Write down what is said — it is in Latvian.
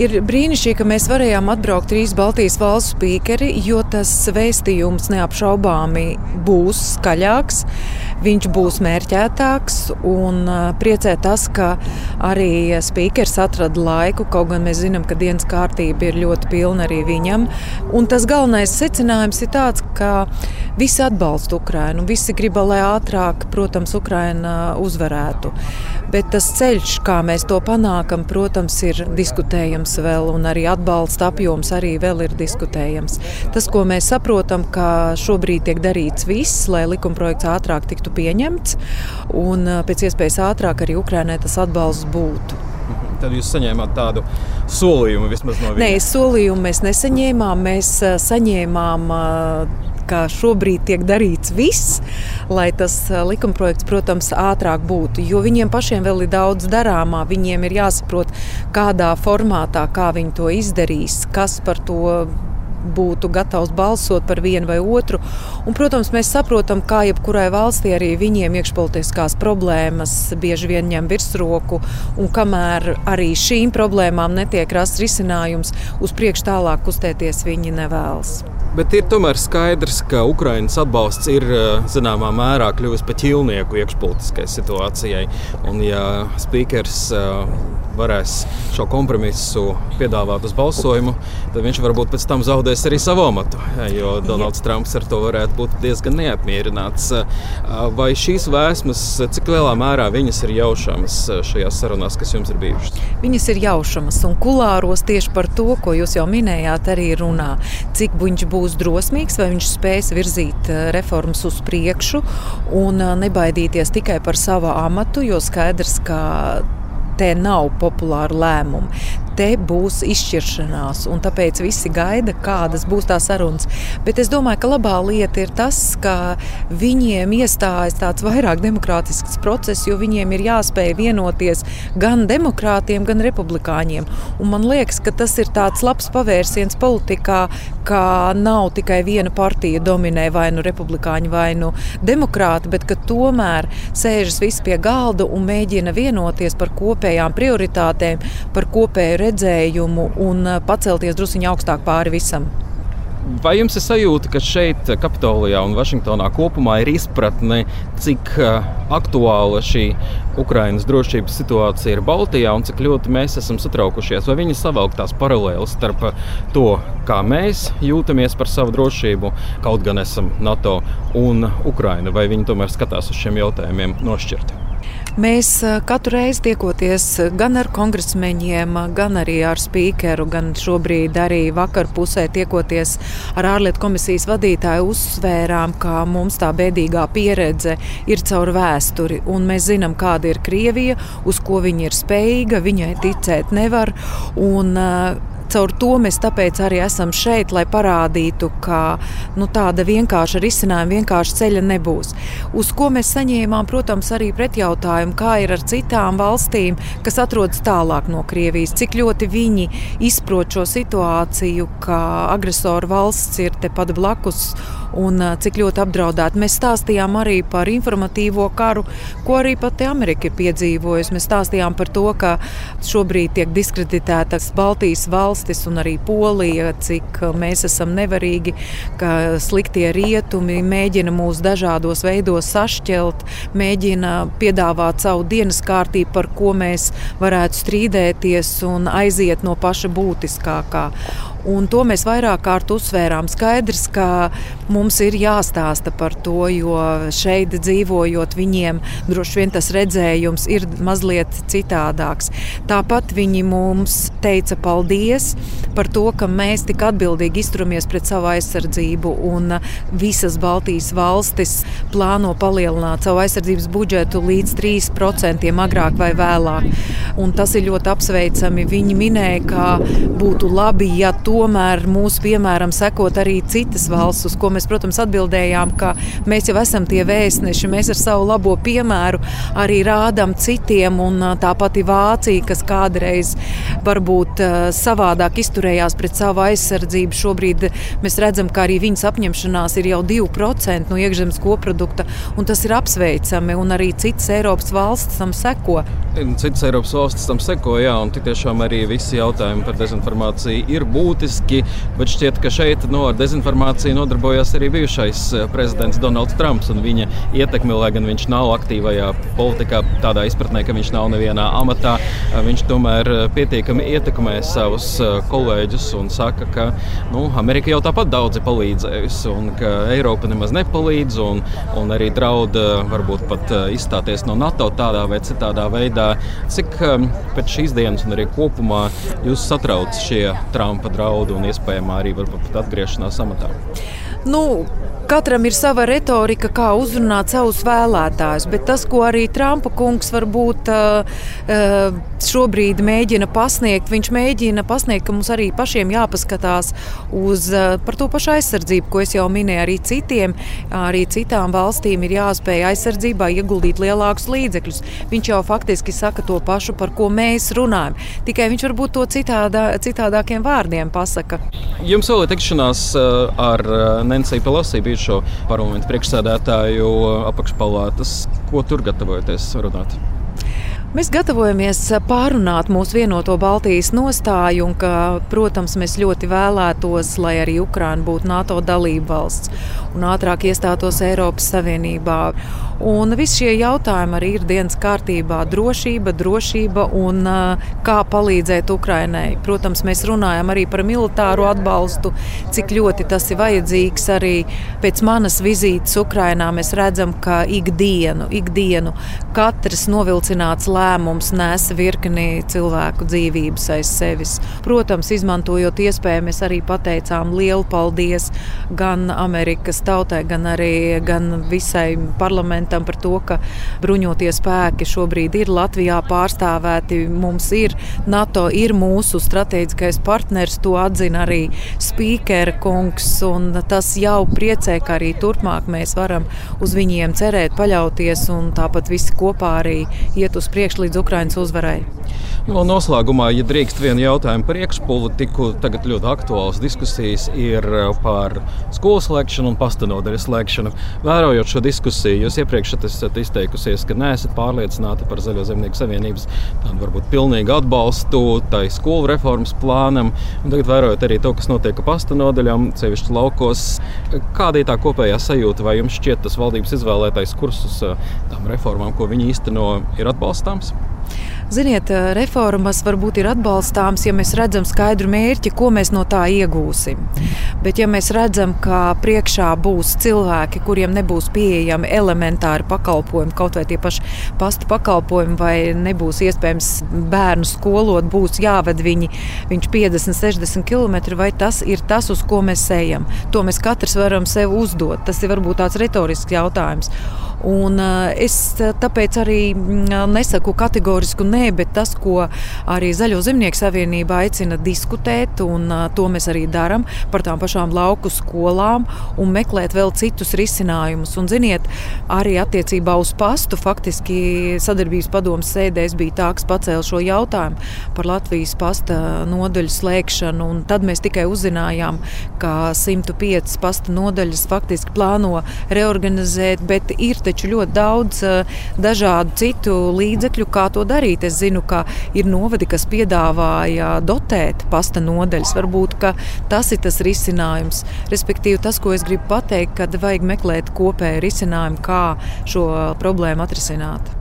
Ir brīnišķīgi, ka mēs varējām atbraukt trīs Baltijas valstu spīkeri, jo tas vēstījums neapšaubāmi būs skaļāks viņš būs mērķētāks. Un priecē tas, ka arī spīkers atrada laiku, kaut gan mēs zinām, ka dienas kārtība ir ļoti pilna arī viņam. Un tas galvenais secinājums ir tāds, ka visi atbalsta Ukrainu. Visi grib, lai ātrāk, protams, Ukraina uzvarētu. Bet tas ceļš, kā mēs to panākam, protams, ir diskutējams vēl, un arī atbalsta apjoms arī vēl ir diskutējams. Tas, ko mēs saprotam, ka šobrīd tiek darīts viss, lai likumprojekts ātrāk tiktu tiktu pieņemts, un pēc iespējas ātrāk arī Ukrainai tas atbalsts būtu. Mhm. Tad jūs saņēmāt tādu solījumu vismaz no viņa? Nē, solījumu mēs nesaņēmām. Mēs saņēmām ka šobrīd tiek darīts viss, lai tas likumprojekts, protams, ātrāk būtu. Jo viņiem pašiem vēl ir daudz darāmā. Viņiem ir jāsaprot, kādā formātā kā viņi to izdarīs, kas par to būtu gatavs balsot par vienu vai otru. Un, protams, mēs saprotam, kā jebkurai valstī arī viņiem iekšpolitiskās problēmas bieži vien ņem virsroku. Un kamēr arī šīm problēmām netiek rasts risinājums, uz priekšu tālāk kustēties viņi nevēlas. Bet ir tomēr skaidrs, ka Ukraiņas atbalsts ir eh, zināmā mērā kļuvis par ķīlnieku iekšpolitiskai situācijai. Un, ja spīkers eh, varēs šo kompromisu piedāvāt uz balsojumu, tad viņš varbūt pēc tam zaudēs arī savu amatu. Jo Donalds Trumps ar to varētu būt diezgan neapmierināts. Vai šīs vēsmas, cik lielā mērā viņas ir jaušamas šajās sarunās, kas jums ir bijušas? Viņas ir jaušamas un kulāros tieši par to, ko jūs jau minējāt, arī runā. Cik viņš būs būs drosmīgs, vai viņš spēs virzīt eh, reformas uz priekšu un eh, nebaidīties tikai par savu amatu, jo skaidrs, ka te nav populāru lēmumu te būs izšķiršanās, un tāpēc visi gaida, kādas būs tās sarunas. Bet es domāju, ka labā lieta ir tas, ka viņiem iestājas tāds vairāk demokrātisks process, jo viņiem ir jāspēj vienoties gan demokrātiem, gan republikāņiem. Un man liekas, ka tas ir tāds labs pavērsiens politikā, ka nav tikai viena partija dominē vai nu republikāņi, vai nu demokrāti, bet ka tomēr sēžas visi pie galda un mēģina vienoties par kopējām prioritātēm, par kopēju redzējumu un eh, pacelties druskuļi augstāk pāri visam. Vai jums ir sajūta, ka šeit, Kapitolijā un Vašingtonā kopumā ir izpratne, cik uh, aktuāla šī Ukraiņas drošības situācija ir Baltijā un cik ļoti mēs esam satraukušies? Vai viņi savelk tās paralēlas starp to, kā mēs jūtamies par savu drošību, kaut gan esam NATO un Ukraina, vai viņi tomēr skatās uz šiem jautājumiem nošķirti? Mēs katru reizi tiekoties gan ar kongresmeņiem, gan arī ar spīkeru, gan šobrīd arī vakar pusē tiekoties ar ārlietu komisijas vadītāju, uzsvērām, ka mums tā bēdīgā pieredze ir caur vēsturi. Mēs zinām, kāda ir Krievija, uz ko viņa ir spējīga, viņai ticēt nevar. Un, Caur to mēs arī esam šeit, lai parādītu, ka nu, tāda vienkārša risinājuma, vienkārša ceļa nebūs. Uz ko mēs saņēmām, protams, arī pretjautājumu, kā ir ar citām valstīm, kas atrodas tālāk no Krievijas, cik ļoti viņi izprot šo situāciju, ka agresoru valsts ir tepat blakus un cik ļoti apdraudēti. Mēs stāstījām arī par informatīvo karu, ko arī pati Amerika ir piedzīvojusi. Mēs stāstījām par to, ka šobrīd tiek diskreditētas Baltijas valstis un arī Polija, cik mēs esam nevarīgi, ka sliktie rietumi mēģina mūs dažādos veidos sašķelt, mēģina piedāvāt savu dienas kārtību, par ko mēs varētu strīdēties un aiziet no paša būtiskākā. Un to mēs vairāk kārt uzsvērām. Skaidrs, ka mums ir jāstāsta par to, jo šeit dzīvojot, viņiem droši vien tas redzējums ir mazliet citādāks. Tāpat viņi mums teica paldies par to, ka mēs tik atbildīgi izturamies pret savu aizsardzību. Un visas Baltijas valstis plāno palielināt savu aizsardzības budžetu līdz 3% agrāk vai vēlāk. Un tas ir ļoti apsveicami. Viņi minēja, ka būtu labi, ja tomēr mūsu piemēram sekot arī citas valsts, uz ko mēs, protams, atbildējām, ka mēs jau esam tie vēstneši, mēs ar savu labo piemēru arī rādām citiem, un tā pati Vācija, kas kādreiz varbūt savādāk izturējās pret savu aizsardzību, šobrīd mēs redzam, ka arī viņas apņemšanās ir jau 2% no iekšzemes koprodukta, un tas ir apsveicami, arī citas Eiropas valstis tam seko. Citas Eiropas valstis tam seko, jā, un tiešām arī visi jautājumi par dezinformāciju ir būtiski, bet šķiet, ka šeit no, ar dezinformāciju nodarbojas arī bijušais eh, prezidents Donalds Trumps un viņa ietekme, lai gan viņš nav aktīvajā politikā, tādā izpratnē, ka viņš nav nevienā amatā. Eh, viņš tomēr eh, pietiekami ietekmē savus kolēģus un saka, ka nu, Amerika jau tāpat daudz ir palīdzējusi un ka Eiropa nemaz nepalīdz un, un arī draud varbūt pat izstāties no NATO tādā vai citādā veidā. Cik pēc šīs dienas un arī kopumā jūs satrauc šie Trumpa draudi un iespējamā arī pat atgriešanās amatā? Nu, Katram ir sava retorika, kā uzrunāt savus vēlētājus, bet tas, ko arī Trumpa kungs varbūt uh, uh, šobrīd mēģina pasniegt, viņš mēģina pasniegt, ka mums arī pašiem jāpaskatās uz uh, to pašu aizsardzību, ko es jau minēju. Arī citiem, arī citām valstīm ir jāspēj aizsardzībā ieguldīt lielākus līdzekļus. Viņš jau faktiski saka to pašu, par ko mēs runājam. Tikai viņš varbūt to citādā, citādākiem vārdiem pasaka. Jums vēl ir tikšanās ar Nensiju Pelosī bijušo parlamentu priekšsēdētāju apakšpalātas. Ko tur gatavojaties runāt? Mēs gatavojamies pārunāt mūsu vienoto Baltijas nostāju, un, ka, protams, mēs ļoti vēlētos, lai arī Ukraina būtu NATO dalība valsts un ātrāk iestātos Eiropas Savienībā. Un visi šie jautājumi arī ir dienas kārtībā - drošība, drošība un kā palīdzēt Ukrainai. Protams, mēs runājam arī par militāro atbalstu, cik ļoti tas ir vajadzīgs. Arī pēc manas vizītes Ukrainā mēs redzam, ka ikdienu, ikdienu katrs novilcināts lēmums nes virkni cilvēku dzīvības aiz sevis. Protams, izmantojot iespēju, mēs arī pateicām lielu paldies gan Amerikas tautai, gan arī gan visai parlamentam par to, ka bruņotie spēki šobrīd ir Latvijā pārstāvēti. Mums ir NATO, ir mūsu strateģiskais partners, to atzina arī Spīkera kungs. Tas jau priecē, ka arī turpmāk mēs varam uz viņiem cerēt, paļauties un tāpat visi kopā arī iet uz priekšu līdz Ukraiņas uzvarai. No noslēgumā, ja drīkst vienu jautājumu par iekšpolitiku, tagad ļoti aktuāls diskusijas ir par skolas slēgšanu un pastanodaļu slēgšanu. Vērojot šo diskusiju, jūs iepriekš esat izteikusies, ka neesat pārliecināti par Zaļo zemnieku savienības tādu varbūt pilnīgu atbalstu tai skolu reformas plānam. Un tagad vērojot arī to, kas notiek pastanodaļām, sevišķi laukos, kāda ir tā kopējā sajūta, vai jums šķiet tas valdības izvēlētais kurs uz tām reformām, ko viņi īsteno, ir Bumps. Ziniet, eh, reformas varbūt ir atbalstāmas, ja mēs redzam skaidru mērķi, ko mēs no tā iegūsim. Bet, ja mēs redzam, ka priekšā būs cilvēki, kuriem nebūs pieejami elementāri pakalpojumi, kaut vai tie paši pastu pakalpojumi, vai nebūs iespējams bērnu skolot, būs jāved viņi, viņš 50, 60 km, vai tas ir tas, uz ko mēs ejam. To mēs katrs varam sev uzdot. Tas ir varbūt tāds retorisks jautājums. Un, uh, es tāpēc arī mm, nesaku kategorisku nē, bet tas, ko arī Zaļo zemnieku savienība aicina diskutēt, un to mēs arī darām par tām pašām lauku skolām un meklēt vēl citus risinājumus. Un, ziniet, arī attiecībā uz pastu faktiski sadarbības padomus sēdēs bija tā, kas pacēla šo jautājumu par Latvijas pasta nodaļu slēgšanu. Tad mēs tikai uzzinājām, ka 105 pasta nodaļas faktiski plāno reorganizēt, bet ir taču ļoti daudz dažādu citu līdzekļu, kā to darīt. Es zinu, ka ir novadi, kas piedāvāja dotēt pasta nodaļas. Varbūt tas ir tas risinājums. Respektīvi, tas, ko es gribu pateikt, kad vajag meklēt kopēju risinājumu, kā šo problēmu atrisināt.